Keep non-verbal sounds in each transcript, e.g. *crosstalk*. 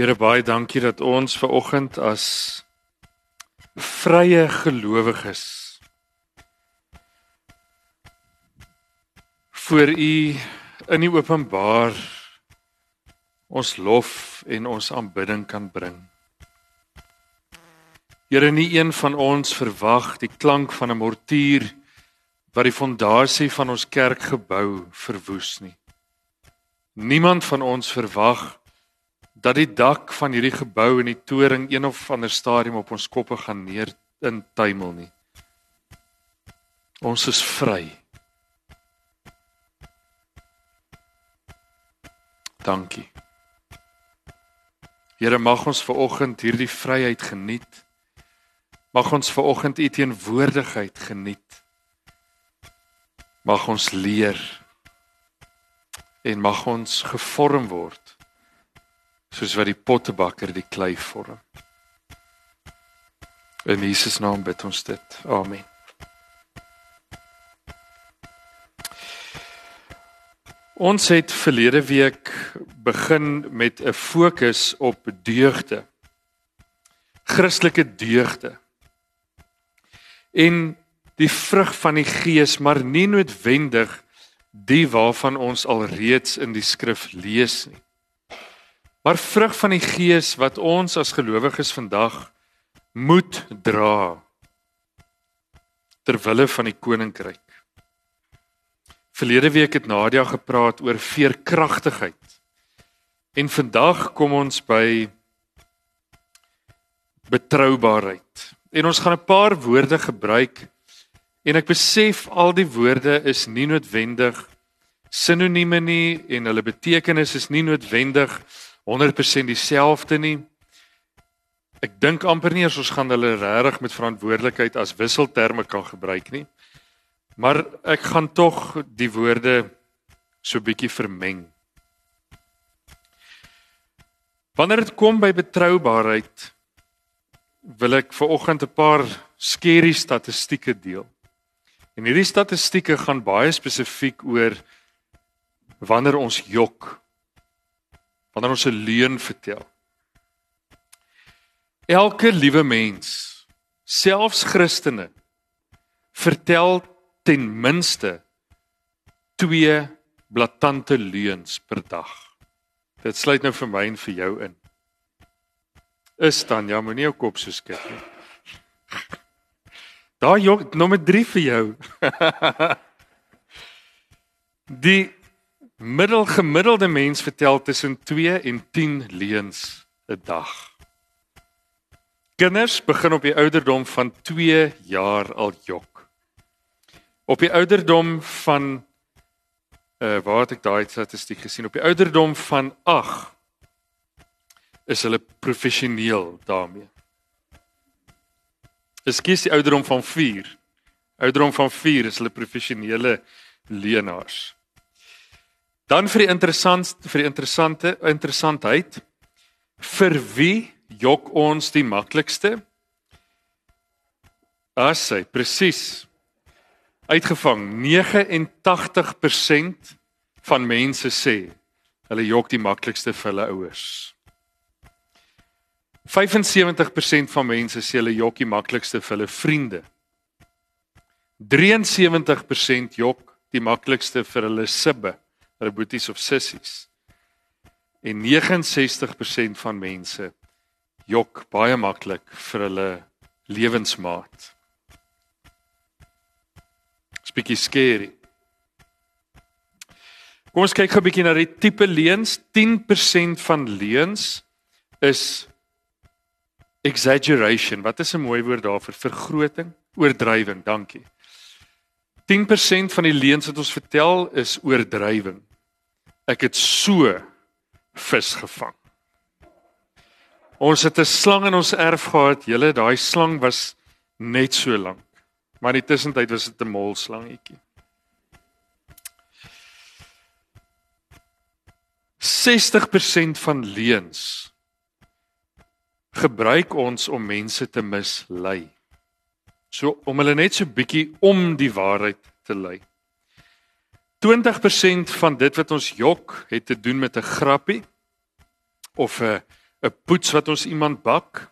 Here baie dankie dat ons ver oggend as vrye gelowiges voor u in die openbaar ons lof en ons aanbidding kan bring. Here nie een van ons verwag die klank van 'n mortier wat die fondasie van ons kerkgebou verwoes nie. Niemand van ons verwag dat die dak van hierdie gebou en die toring een of ander stadium op ons koppe gaan neer in tuimel nie. Ons is vry. Dankie. Here mag ons ver oggend hierdie vryheid geniet. Mag ons ver oggend u teenwoordigheid geniet. Mag ons leer en mag ons gevorm word soos wat die pottebakker die klei vorm. In Jesus naam bid ons dit. Amen. Ons het verlede week begin met 'n fokus op deugde. Christelike deugde. En die vrug van die Gees, maar nie noodwendig die waarvan ons alreeds in die skrif lees nie. Maar vrug van die Gees wat ons as gelowiges vandag moet dra ter wille van die koninkryk. Verlede week het Nadia gepraat oor veerkragtigheid. En vandag kom ons by betroubaarheid. En ons gaan 'n paar woorde gebruik en ek besef al die woorde is nie noodwendig sinonieme nie en hulle betekenis is nie noodwendig 100% dieselfde nie. Ek dink amper nie ons gaan hulle regtig met verantwoordelikheid as wisselterme kan gebruik nie. Maar ek gaan tog die woorde so bietjie vermeng. Wanneer dit kom by betroubaarheid wil ek vir oggend 'n paar skerry statistieke deel. En hierdie statistieke gaan baie spesifiek oor wanneer ons jok wanneer ons 'n leuen vertel. Elke liewe mens, selfs Christene, vertel ten minste twee blaatante leuns per dag. Dit sluit nou vir my en vir jou in. Is dan ja, moenie jou kop so skud nie. Daar jok nommer 3 vir jou. *laughs* Die middelgemiddelde mens vertel tussen 2 en 10 leuns 'n dag. Kinders begin op die ouderdom van 2 jaar al jok. Op die ouderdom van uh waar het ek daai statistiek gesien? Op die ouderdom van 8 is hulle professioneel daarmee. Ekskuus, die ouderdom van 4. Ouderdom van 4 is hulle professionele leenaars. Dan vir die interessant vir die interessante interessantheid vir wie jok ons die maklikste? As hy presies uitgevang 89% van mense sê hulle jok die maklikste vir hulle ouers. 75% van mense sê hulle jok die maklikste vir hulle vriende. 73% jok die maklikste vir hulle sibbe hulle boeties of sissies. En 69% van mense jok baie maklik vir hulle lewensmaat. Spiekie skerry. Kom ons kyk gou 'n bietjie na die tipe leuns. 10% van leuns is exaggeration. Wat is 'n mooi woord daarvoor? Vergroting, oordrywing. Dankie. 10% van die leuns wat ons vertel is oordrywing ek het so vis gevang. Ons het 'n slang in ons erf gehad. Julle daai slang was net so lank. Maar in die tussentyd was dit 'n molslangetjie. 60% van leuns gebruik ons om mense te mislei. So om hulle net so bietjie om die waarheid te lei. 20% van dit wat ons jok het te doen met 'n grappie of 'n 'n poets wat ons iemand bak.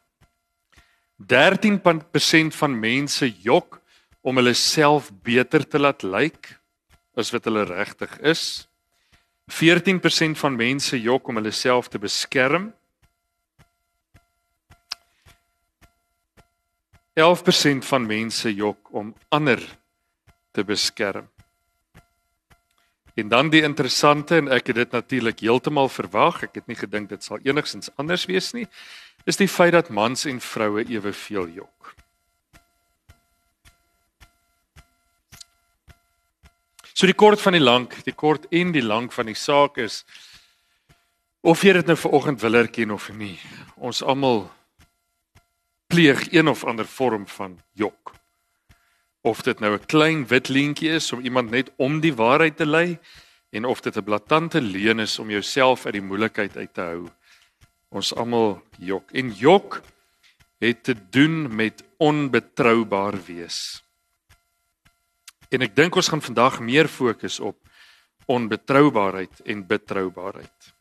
13% van mense jok om hulle self beter te laat lyk as wat hulle regtig is. 14% van mense jok om hulle self te beskerm. 11% van mense jok om ander te beskerm. En dan die interessante en ek het dit natuurlik heeltemal verwag, ek het nie gedink dit sal enigsins anders wees nie, is die feit dat mans en vroue eweveel jok. So die kort van die lank, die kort en die lank van die saak is of jy dit nou vanoggend wil erken of nie. Ons almal pleeg een of ander vorm van jok of dit nou 'n klein wit leentjie is om iemand net om die waarheid te lei en of dit 'n blaatante leuen is om jouself uit die moeilikheid uit te hou. Ons almal jok en jok het te doen met onbetroubaar wees. En ek dink ons gaan vandag meer fokus op onbetroubaarheid en betroubaarheid.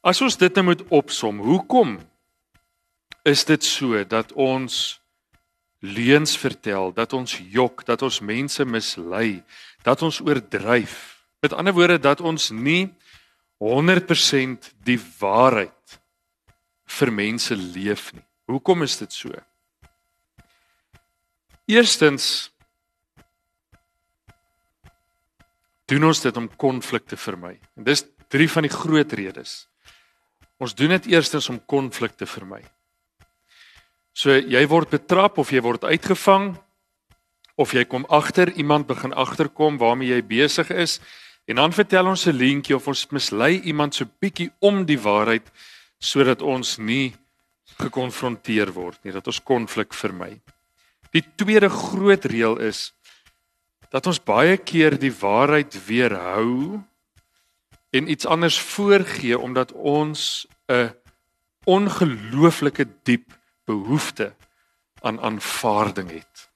As ons dit nou moet opsom, hoekom is dit so dat ons leuns vertel, dat ons jok, dat ons mense mislei, dat ons oordryf. Met ander woorde dat ons nie 100% die waarheid vir mense leef nie. Hoekom is dit so? Eerstens doen ons dit om konflik te vermy. En dis drie van die groot redes. Ons doen dit eerstens om konflik te vermy. So jy word betrap of jy word uitgevang of jy kom agter iemand begin agterkom waarmee jy besig is en dan vertel ons 'n leentjie of ons mislei iemand so bietjie om die waarheid sodat ons nie gekonfronteer word nie dat ons konflik vermy. Die tweede groot reël is dat ons baie keer die waarheid weerhou en iets anders voorgee omdat ons 'n ongelooflike diep behoefte aan aanvaarding het.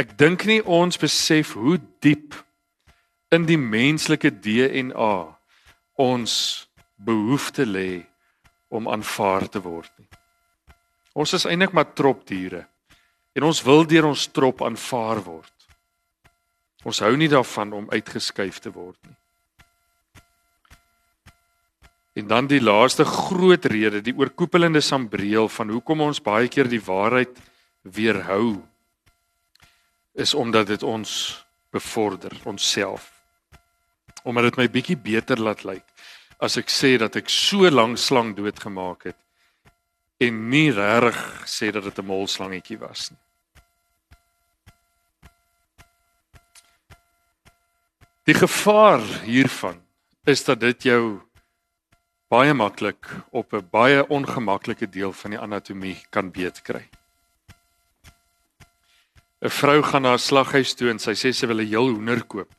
Ek dink nie ons besef hoe diep in die menslike DNA ons behoefte lê om aanvaar te word nie. Ons is eintlik maar tropdiere en ons wil deur ons trop aanvaar word. Ons hou nie daarvan om uitgeskuif te word nie. En dan die laaste groot rede, die oorkoepelende sambreel van hoekom ons baie keer die waarheid weerhou is omdat dit ons bevorder, onsself. Omdat dit my bietjie beter laat lyk as ek sê dat ek so lank slang doodgemaak het en nie regtig sê dat dit 'n molslangetjie was nie. Die gevaar hiervan is dat dit jou baie maklik op 'n baie ongemaklike deel van die anatomie kan beet kry. 'n Vrou gaan na 'n slaghuis toe en sy sê sy wil 'n heel hoender koop.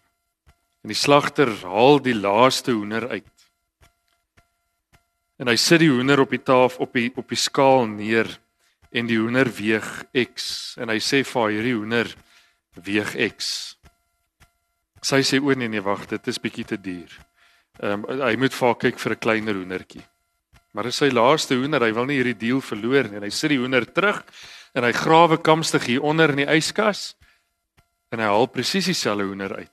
En die slagter haal die laaste hoender uit. En hy sit die hoender op die tafel op die op die skaal neer en die hoender weeg X en hy sê vir haar hierdie hoender weeg X. Sy sê o nee nee wag dit is bietjie te duur. Ehm um, hy moet vaar kyk vir 'n kleiner hoendertjie. Maar dis sy laaste hoender, hy wil nie hierdie deal verloor nie. En hy sit die hoender terug en hy grawe kamstig hier onder in die yskas en hy haal presies dieselfde hoender uit.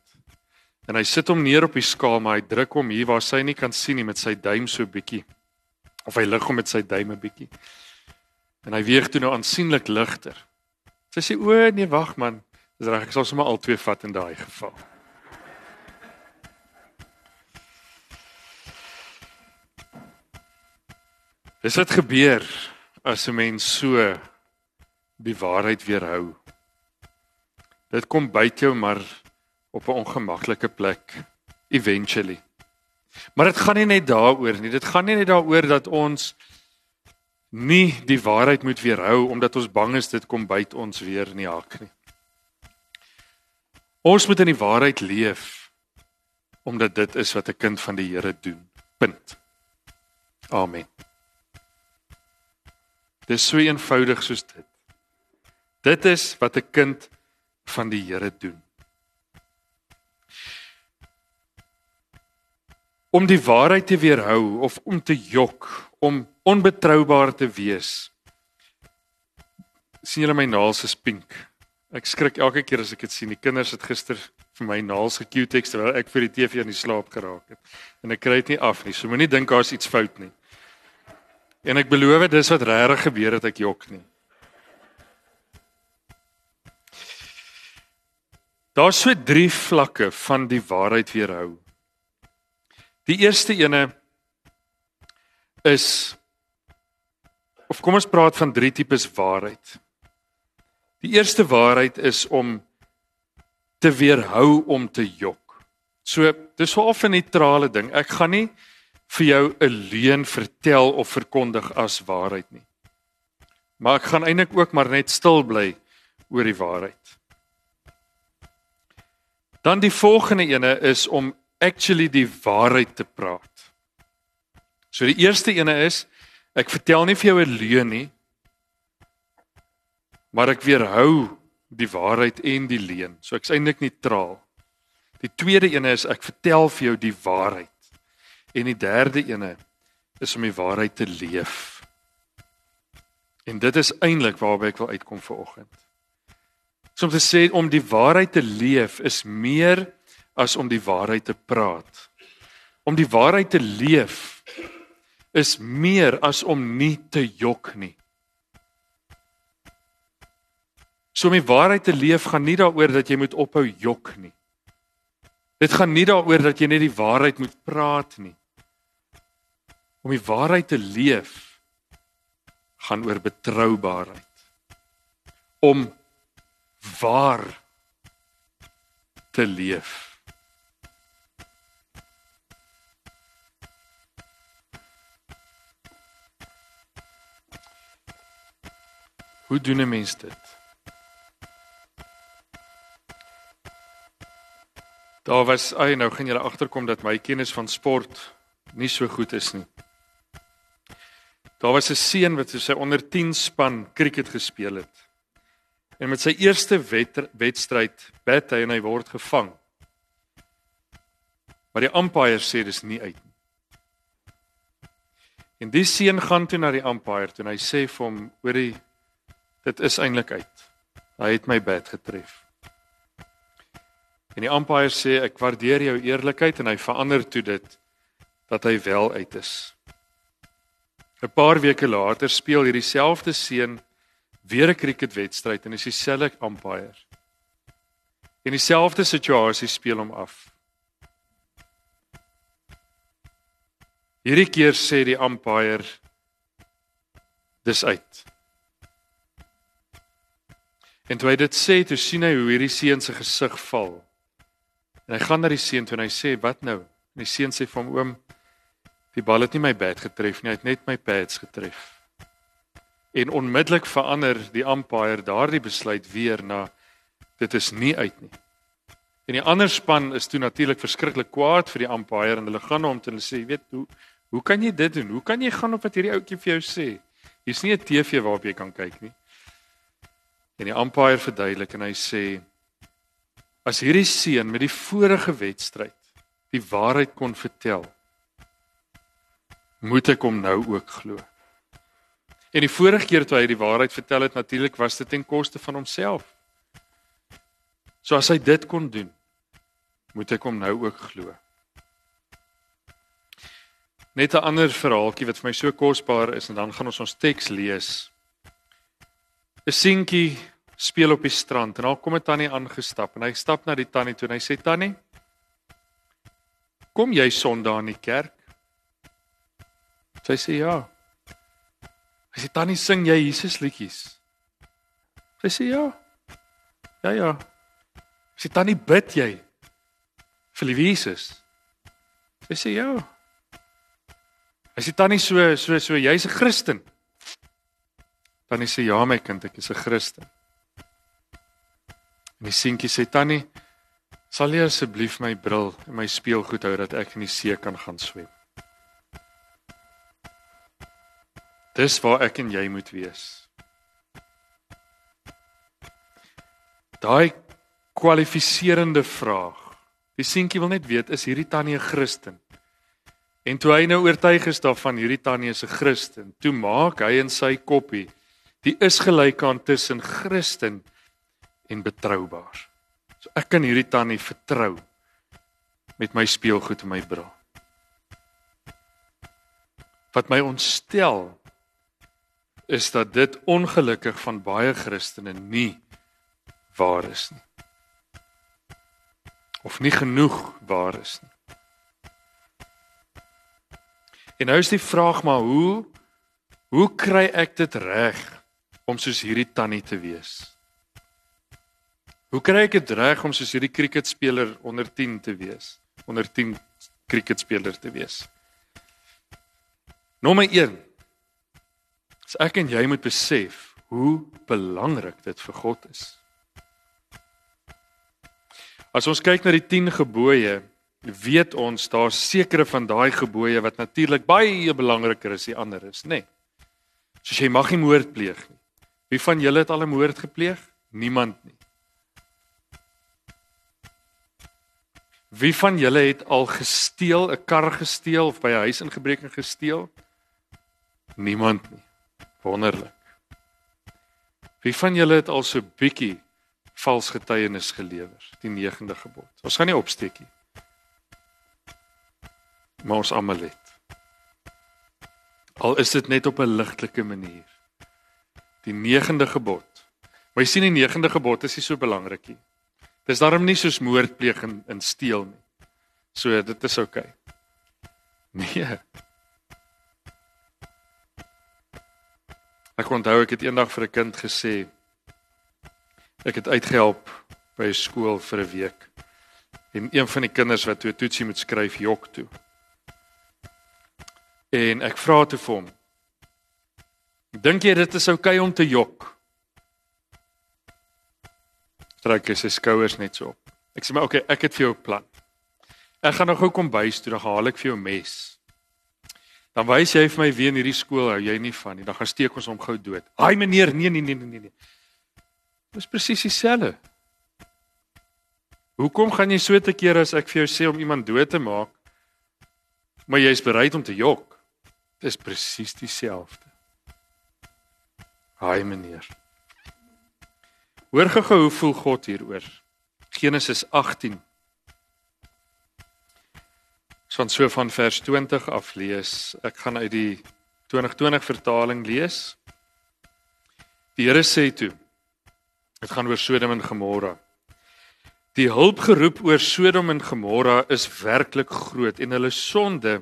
En hy sit hom neer op die skaal, maar hy druk hom hier waar sy nie kan sien nie met sy duim so bietjie. Of hy lig hom met sy duim 'n bietjie. En hy weeg toe nou aansienlik ligter. Sy sê o nee, wag man. Dis reg, ek sal sommer al twee vat in daai geval. Dis wat gebeur as 'n mens so die waarheid weerhou. Dit kom byt jou maar op 'n ongemaklike plek eventually. Maar dit gaan nie net daaroor nie. Dit gaan nie net daaroor dat ons nie die waarheid moet weerhou omdat ons bang is dit kom byt ons weer in die hak nie. Ons moet in die waarheid leef omdat dit is wat 'n kind van die Here doen. Punt. Amen. Dis so eenvoudig soos dit. Dit is wat 'n kind van die Here doen. om die waarheid te weerhou of om te jok, om onbetroubaar te wees. sien julle my naels is pink. Ek skrik elke keer as ek dit sien. Die kinders het gister vir my naels gecutex terwyl ek vir die TV aan die slaap geraak het. En ek kry dit nie af nie. So moenie dink daar's iets fout nie. En ek beloof dis wat regtig gebeur het ek jok nie. Daar's so drie vlakke van die waarheid weerhou. Die eerste ene is of kom ons praat van drie tipes waarheid. Die eerste waarheid is om te weerhou om te jok. So dis 'n neutrale ding. Ek gaan nie vir jou 'n leuen vertel of verkondig as waarheid nie. Maar ek gaan eintlik ook maar net stil bly oor die waarheid. Dan die volgende ene is om actually die waarheid te praat. So die eerste ene is ek vertel nie vir jou 'n leuen nie, maar ek weerhou die waarheid en die leuen. So ek's eintlik neutraal. Die tweede ene is ek vertel vir jou die waarheid. En die derde ene is om die waarheid te leef. En dit is eintlik waarby ek wil uitkom vir oggend. So om te sê om die waarheid te leef is meer as om die waarheid te praat. Om die waarheid te leef is meer as om nie te jok nie. So om die waarheid te leef gaan nie daaroor dat jy moet ophou jok nie. Dit gaan nie daaroor dat jy net die waarheid moet praat nie. Om die waarheid te leef gaan oor betroubaarheid. Om waar te leef. Hoe doen 'n mens dit? Daar was, ai nou gaan julle agterkom dat my kennis van sport nie so goed is nie. Daar was 'n seun wat sy onder 10 span cricket gespeel het. En met sy eerste wedstryd bat hy en hy word gevang. Maar die umpire sê dis nie uit nie. En die seun gaan toe na die umpire toe en hy sê vir hom: "Hoorie, dit is eintlik uit. Hy het my bat getref." En die umpire sê: "Ek waardeer jou eerlikheid" en hy verander toe dit dat hy wel uit is. 'n Paar weke later speel hierdie selfde seun weer 'n cricketwedstryd en is dieselfde umpire. In dieselfde situasie speel hom af. Hierdie keer sê die umpire dis uit. En toe hy dit sê, toe sien hy hoe hierdie seun se gesig val. En hy gaan na die seun toe en hy sê, "Wat nou?" En die seun sê vir hom, "Oom, die bal het nie my bat getref nie, hy het net my pads getref." En onmiddellik verander die umpire daardie besluit weer na dit is nie uit nie. En die ander span is toe natuurlik verskriklik kwaad vir die umpire en hulle gaan na hom toe en hulle sê, "Weet hoe hoe kan jy dit doen? Hoe kan jy gaan op wat hierdie ouetjie vir jou sê? Hier's nie 'n TV waarop jy kan kyk nie." En die umpire verduidelik en hy sê, "As hierdie seun met die vorige wedstryd die waarheid kon vertel, moet ek hom nou ook glo." En die vorige keer toe hy die waarheid vertel het, natuurlik was dit ten koste van homself. So as hy dit kon doen, moet ek hom nou ook glo. Net 'n ander verhaaltjie wat vir my so kosbaar is en dan gaan ons ons teks lees. 'n Seentjie speel op die strand en daar kom 'n tannie aangestap en hy stap na die tannie toe en hy sê tannie, "Kom jy Sondag in die kerk?" Sy sê ja. Hy sê tannie sing jy Jesus liedjies? Sy sê ja. Ja ja. Sy sê tannie bid jy vir Jesus? Sy sê ja. Hy sê tannie so so so jy's 'n Christen. Tannie sê ja my kind, ek is 'n Christen. En die seentjie sê tannie, sal jy asseblief my bril en my speelgoed hou dat ek in die see kan gaan swem? Dis waar ek en jy moet wees. Daai kwalifiserende vraag. Die seentjie wil net weet is hierdie tannie 'n Christen? En toe hy nou oortuig is daarvan hierdie tannie is 'n Christen, toe maak hy in sy koppie die is gelyk aan tussen Christen en betroubaar. So ek kan hierdie tannie vertrou met my speelgoed en my bra. Wat my ontstel is dat dit ongelukkig van baie Christene nie waar is nie. Of nie genoeg waar is nie. En nou is die vraag maar hoe hoe kry ek dit reg om soos hierdie tannie te wees? Hoe kry ek dit reg om soos hierdie cricketspeler onder 10 te wees? Onder 10 cricketspeler te wees. Nommer 1 As ek en jy moet besef hoe belangrik dit vir God is. As ons kyk na die 10 gebooie, weet ons daar sekere van daai gebooie wat natuurlik baie belangriker is as die ander is, nê? Nee. Soos jy mag nie moord pleeg nie. Wie van julle het al 'n moord gepleeg? Niemand nie. Wie van julle het al gesteel, 'n kar gesteel of by 'n huis ingebreek en gesteel? Niemand nie. Wonderlik. Wie van julle het al so bietjie vals getuienis gelewer? Die 9de gebod. Ons gaan nie opsteekie. Maar ons almal het. Al is dit net op 'n ligtelike manier. Die 9de gebod. Maar jy sien die 9de gebod is nie so belangrik nie. Dis daarom nie soos moordpleeg en, en steel nie. So dit is oukei. Okay. Nee. Ek onthou ek het eendag vir 'n kind gesê ek het uitgehelp by 'n skool vir 'n week. En een van die kinders wat toe toetsie moet skryf jok toe. En ek vra toe vir hom: "Dink jy dit is oukei okay om te jok?" Trek hy sy skouers net so op. Ek sê maar okay, ek het vir jou 'n plan. Ek gaan nou gou kom bys toe, dan haal ek vir jou mes. Dan wys jy vir my wie in hierdie skool hou jy nie van nie. Dan gaan steek ons hom gou dood. Haai meneer, nee nee nee nee nee. Dis presies dieselfde. Hoekom gaan jy so te keer as ek vir jou sê om iemand dood te maak? Maar jy is bereid om te jok. Dis presies dieselfde. Haai meneer. Hoor gou hoe voel God hieroor. Genesis 18 van so van vers 20 af lees. Ek gaan uit die 2020 vertaling lees. Die Here sê toe: Dit gaan oor Sodom en Gomorra. Die hulpgeroep oor Sodom en Gomorra is werklik groot en hulle sonde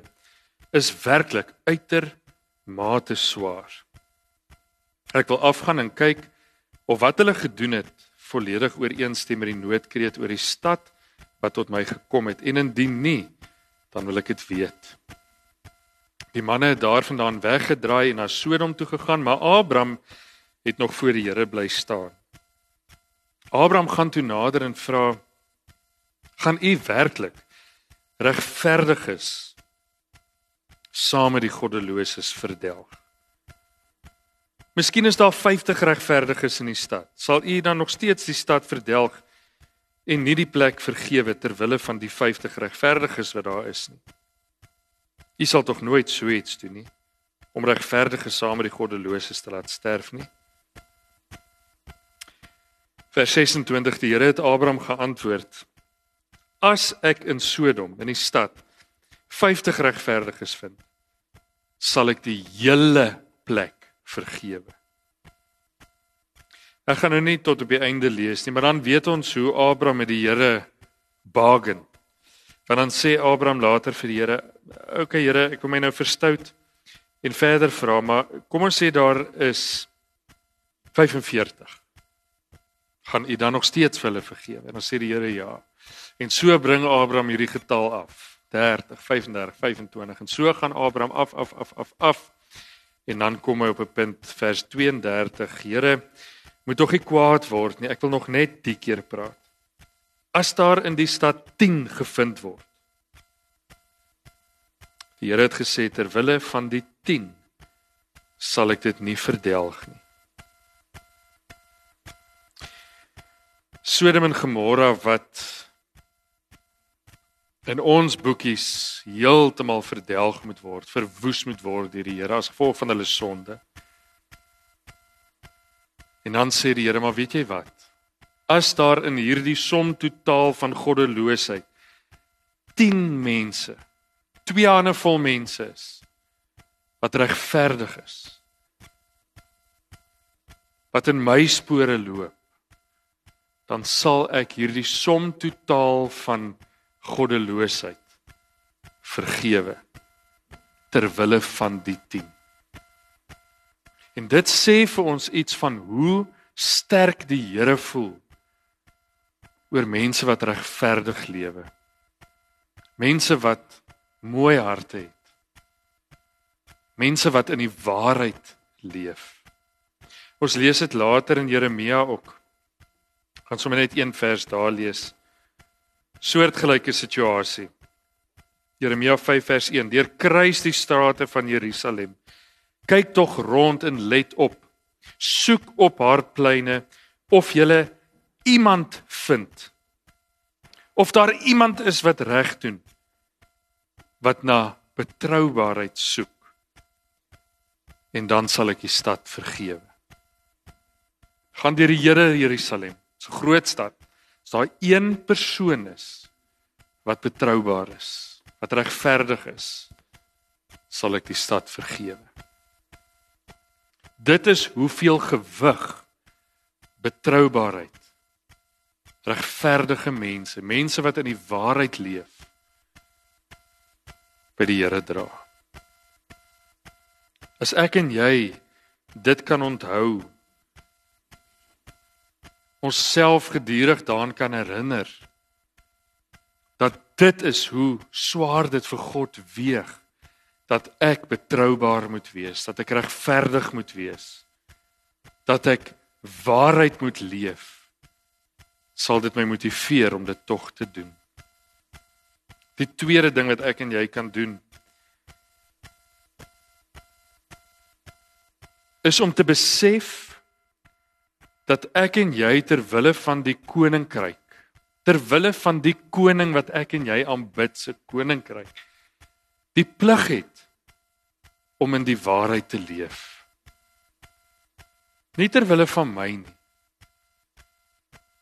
is werklik uitermate swaar. Ek wil afgaan en kyk of wat hulle gedoen het volledig ooreenstem met die noodkreet oor die stad wat tot my gekom het en indien nie dan wil ek dit weet. Die manne het daarvandaan weggedraai en na Sodom toe gegaan, maar Abraham het nog voor die Here bly staan. Abraham gaan toe nader en vra: "Gaan u werklik regverdiges saam met die goddeloses verdelg?" Miskien is daar 50 regverdiges in die stad. Sal u dan nog steeds die stad verdelg en nie die plek vergewe ter wille van die 50 regverdiges wat daar is nie. U sal tog nooit so iets doen nie om regverdiges saam met die goddeloses te laat sterf nie. Vers 26 Die Here het Abraham geantwoord: As ek in Sodom in die stad 50 regverdiges vind, sal ek die hele plek vergewe. Ek gaan nou nie tot op die einde lees nie, maar dan weet ons hoe Abraham met die Here bargain. Want dan sê Abraham later vir die Here, "Oké okay, Here, ek kom my nou verstout en verder vra, maar kom ons sê daar is 45. Gaan u dan nog steeds vir hulle vergewe?" En dan sê die Here, "Ja." En so bring Abraham hierdie getal af. 30, 35, 25 en so gaan Abraham af af af af af. En dan kom hy op 'n punt vers 32. Here, moet tog nie kwaad word nie. Ek wil nog net die keer praat. As daar in die stad 10 gevind word. Die Here het gesê ter wille van die 10 sal ek dit nie verdelg nie. Sodom en Gomorra wat in ons boekies heeltemal verdelg moet word, verwoes moet word deur die Here as gevolg van hulle sonde. En dan sê die Here, maar weet jy wat? As daar in hierdie som totaal van goddeloosheid 10 mense, twee hande vol mense is wat regverdig is, wat in my spore loop, dan sal ek hierdie som totaal van goddeloosheid vergewe ter wille van die 10. En dit sê vir ons iets van hoe sterk die Here voel oor mense wat regverdig lewe. Mense wat mooi harte het. Mense wat in die waarheid leef. Ons lees dit later in Jeremia ook. Gaan sommer net een vers daar lees. Soortgelyke situasie. Jeremia 5 vers 1: Deur kruis die strate van Jerusalem. Kyk tog rond en let op. Soek op haar pleine of jy iemand vind. Of daar iemand is wat reg doen. Wat na betroubaarheid soek. En dan sal ek die stad vergewe. Gaan deur die Here Jerusalem, so groot stad. As daar een persoon is wat betroubaar is, wat regverdig is, sal ek die stad vergewe. Dit is hoeveel gewig betroubaarheid regverdige mense, mense wat in die waarheid leef by die Here dra. As ek en jy dit kan onthou, onsself gedurig daaraan kan herinner dat dit is hoe swaar dit vir God weeg dat ek betroubaar moet wees, dat ek regverdig moet wees, dat ek waarheid moet leef, sal dit my motiveer om dit tog te doen. Die tweede ding wat ek en jy kan doen is om te besef dat ek en jy ter wille van die koninkryk ter wille van die koning wat ek en jy aanbid se koninkryk die plig het om in die waarheid te leef. Nie ter wille van my nie.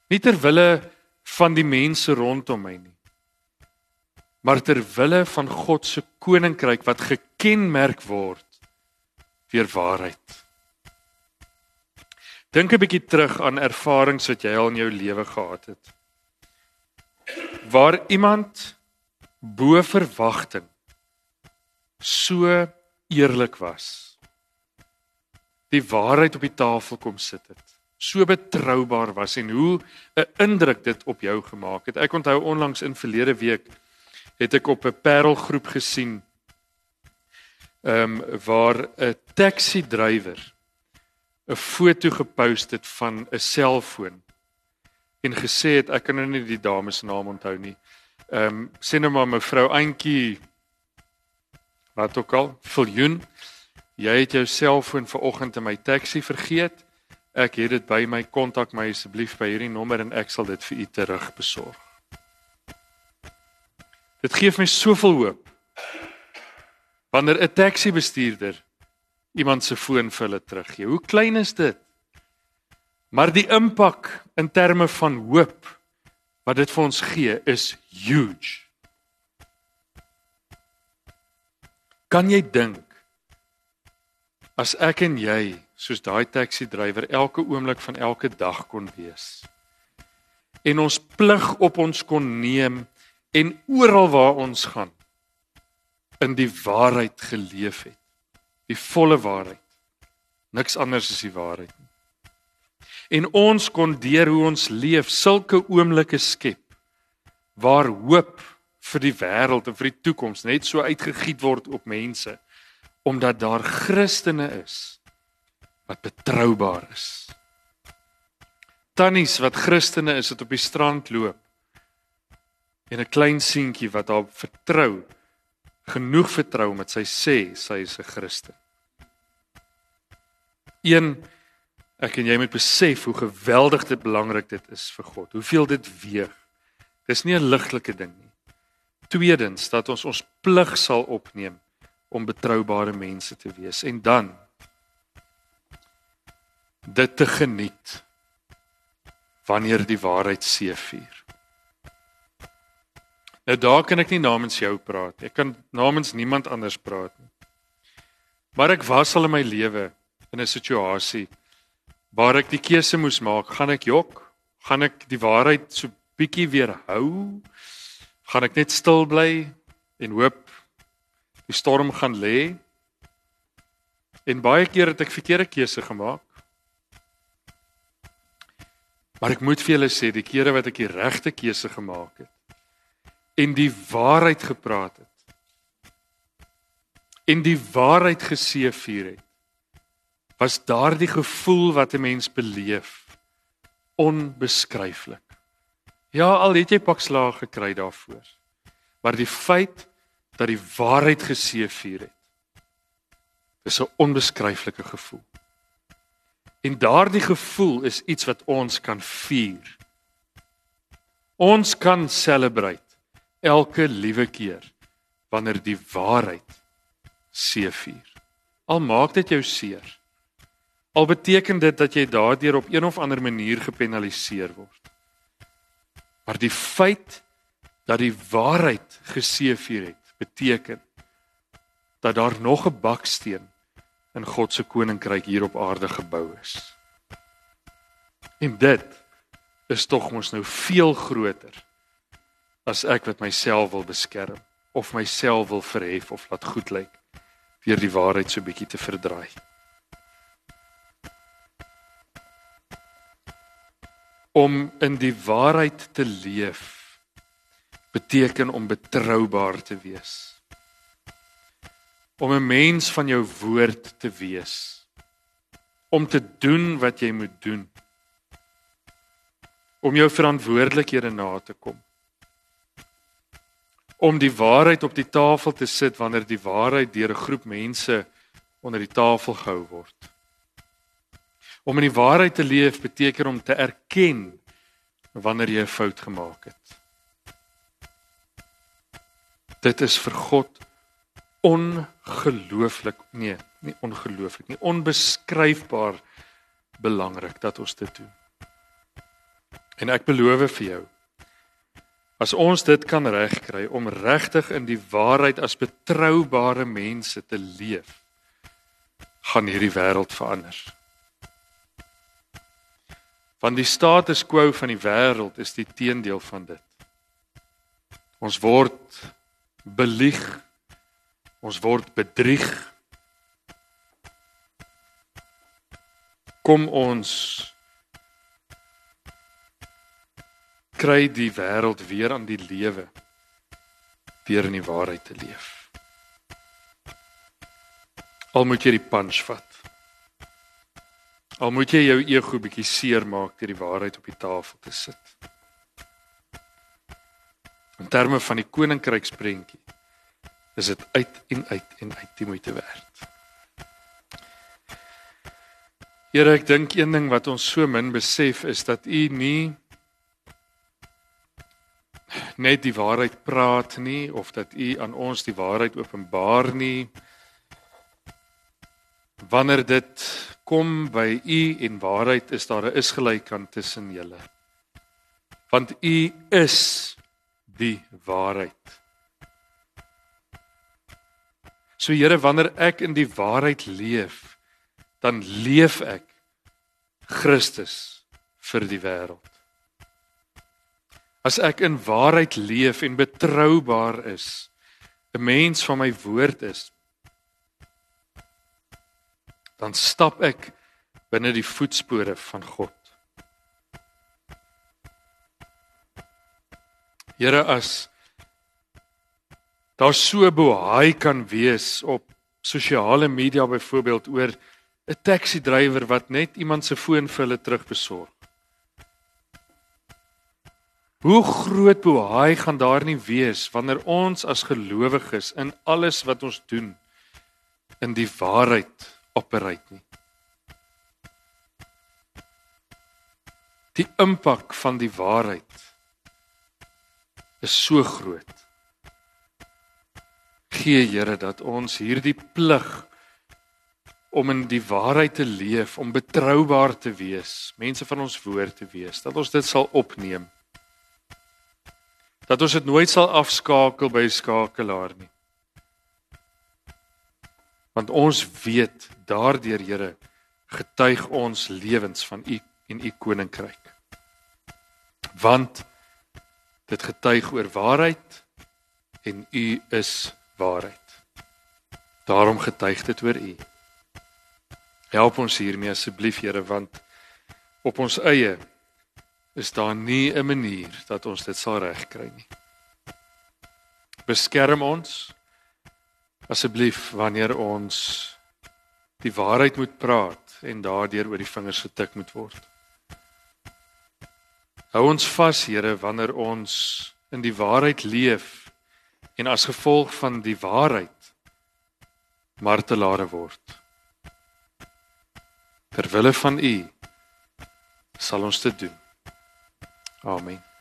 Nie ter wille van die mense rondom my nie. Maar ter wille van God se koninkryk wat gekenmerk word deur waarheid. Dink 'n bietjie terug aan ervarings wat jy al in jou lewe gehad het. Waar iemand bo verwagting so eerlik was. Die waarheid op die tafel kom sit het. So betroubaar was en hoe 'n indruk dit op jou gemaak het. Ek onthou onlangs in verlede week het ek op 'n parelgroep gesien ehm um, waar 'n taxi drywer 'n foto gepost het van 'n selfoon en gesê het ek kan nou nie die dame se naam onthou nie. Ehm um, sê nou maar mevrou Antjie wat ook al, Viljoen, jy het jou selfoon vanoggend in my taxi vergeet. Ek het dit by my kontak my asseblief by hierdie nommer en ek sal dit vir u terugbesorg. Dit gee my soveel hoop. Wanneer 'n taxi bestuurder iemand se foon vir hulle teruggee. Hoe klein is dit? Maar die impak in terme van hoop wat dit vir ons gee is huge. Kan jy dink as ek en jy soos daai taxi drywer elke oomblik van elke dag kon wees en ons plig op ons kon neem en oral waar ons gaan in die waarheid geleef het die volle waarheid. Niks anders is die waarheid nie. En ons kon deur hoe ons leef sulke oomblikke skep waar hoop vir die wêreld en vir die toekoms net so uitgegiet word op mense omdat daar Christene is wat betroubaar is. Tannies wat Christene is wat op die strand loop en 'n klein seentjie wat haar vertrou genoeg vertrou met sy sê sy is 'n Christen. Een ek en jy moet besef hoe geweldig dit belangrik dit is vir God. Hoeveel dit weeg. Dis nie 'n ligtelike ding nie. Tweedens dat ons ons plig sal opneem om betroubare mense te wees en dan dit te geniet wanneer die waarheid seëvier. Nou daar kan ek nie namens jou praat. Ek kan namens niemand anders praat nie. Maar ek was al in my lewe in 'n situasie waar ek die keuse moes maak, gaan ek jok? Gaan ek die waarheid so bietjie weerhou? Gaan ek net stil bly en hoop die storm gaan lê? En baie keer het ek verkeerde keuse gemaak. Maar ek moet vir julle sê, die kere wat ek die regte keuse gemaak het en die waarheid gepraat het en die waarheid geseëvier het, was daardie gevoel wat 'n mens beleef onbeskryflik. Ja, al het jy pak slaag gekry daarvoor. Maar die feit dat die waarheid geseëvier het, is 'n onbeskryflike gevoel. En daardie gevoel is iets wat ons kan vier. Ons kan celebrate elke liewe keer wanneer die waarheid seëvier. Al maak dit jou seer. Al beteken dit dat jy daardeur op een of ander manier gepenaliseer word. Maar die feit dat die waarheid geseëvier het, beteken dat daar nog 'n baksteen in God se koninkryk hier op aarde gebou is. En dit is tog mos nou veel groter as ek wat myself wil beskerm of myself wil verhef of laat goed lyk deur die waarheid so bietjie te verdraai. Om in die waarheid te leef beteken om betroubaar te wees. Om 'n mens van jou woord te wees. Om te doen wat jy moet doen. Om jou verantwoordelikhede na te kom. Om die waarheid op die tafel te sit wanneer die waarheid deur 'n groep mense onder die tafel gehou word om in die waarheid te leef beteken om te erken wanneer jy 'n fout gemaak het dit is vir God ongelooflik nee, nie ongelooflik nie, onbeskryfbaar belangrik dat ons dit doen. En ek beloof vir jou as ons dit kan regkry om regtig in die waarheid as betroubare mense te leef, gaan hierdie wêreld verander. Van die status quo van die wêreld is die teendeel van dit. Ons word belieg Ons word bedrieg. Kom ons kry die wêreld weer aan die lewe deur in die waarheid te leef. Al moet jy die punch vat. Al moet jy jou ego bietjie seermaak deur die waarheid op die tafel te sit. In terme van die koninkryksprentjie is dit uit en uit en uit die moeite werd. Here, ek dink een ding wat ons so min besef is dat U nie net die waarheid praat nie of dat U aan ons die waarheid openbaar nie. Wanneer dit kom by U en waarheid is daar 'n isgelykant tussen julle. Want U is die waarheid. So Here, wanneer ek in die waarheid leef, dan leef ek Christus vir die wêreld. As ek in waarheid leef en betroubaar is, 'n mens van my woord is, dan stap ek binne die voetspore van God. Here as daar so bohaai kan wees op sosiale media byvoorbeeld oor 'n taxi drywer wat net iemand se foon vir hulle terugbesorg. Hoe groot bohaai gaan daar nie wees wanneer ons as gelowiges in alles wat ons doen in die waarheid operate nie. Die impak van die waarheid is so groot Gee Here dat ons hierdie plig om in die waarheid te leef, om betroubaar te wees, mense van ons woord te wees, dat ons dit sal opneem. Dat ons dit nooit sal afskakel by skakelaar nie. Want ons weet daardeur Here getuig ons lewens van U en U koninkryk. Want dit getuig oor waarheid en U is waarheid. Daarom getuig dit oor U. Help ons hiermee asseblief Here want op ons eie is daar nie 'n manier dat ons dit sal regkry nie. Beskerm ons asseblief wanneer ons die waarheid moet praat en daardeur oor die vingers getik moet word. Hou ons vas Here wanneer ons in die waarheid leef en as gevolg van die waarheid martelare word. Ter wille van U sal ons dit doen. Amen.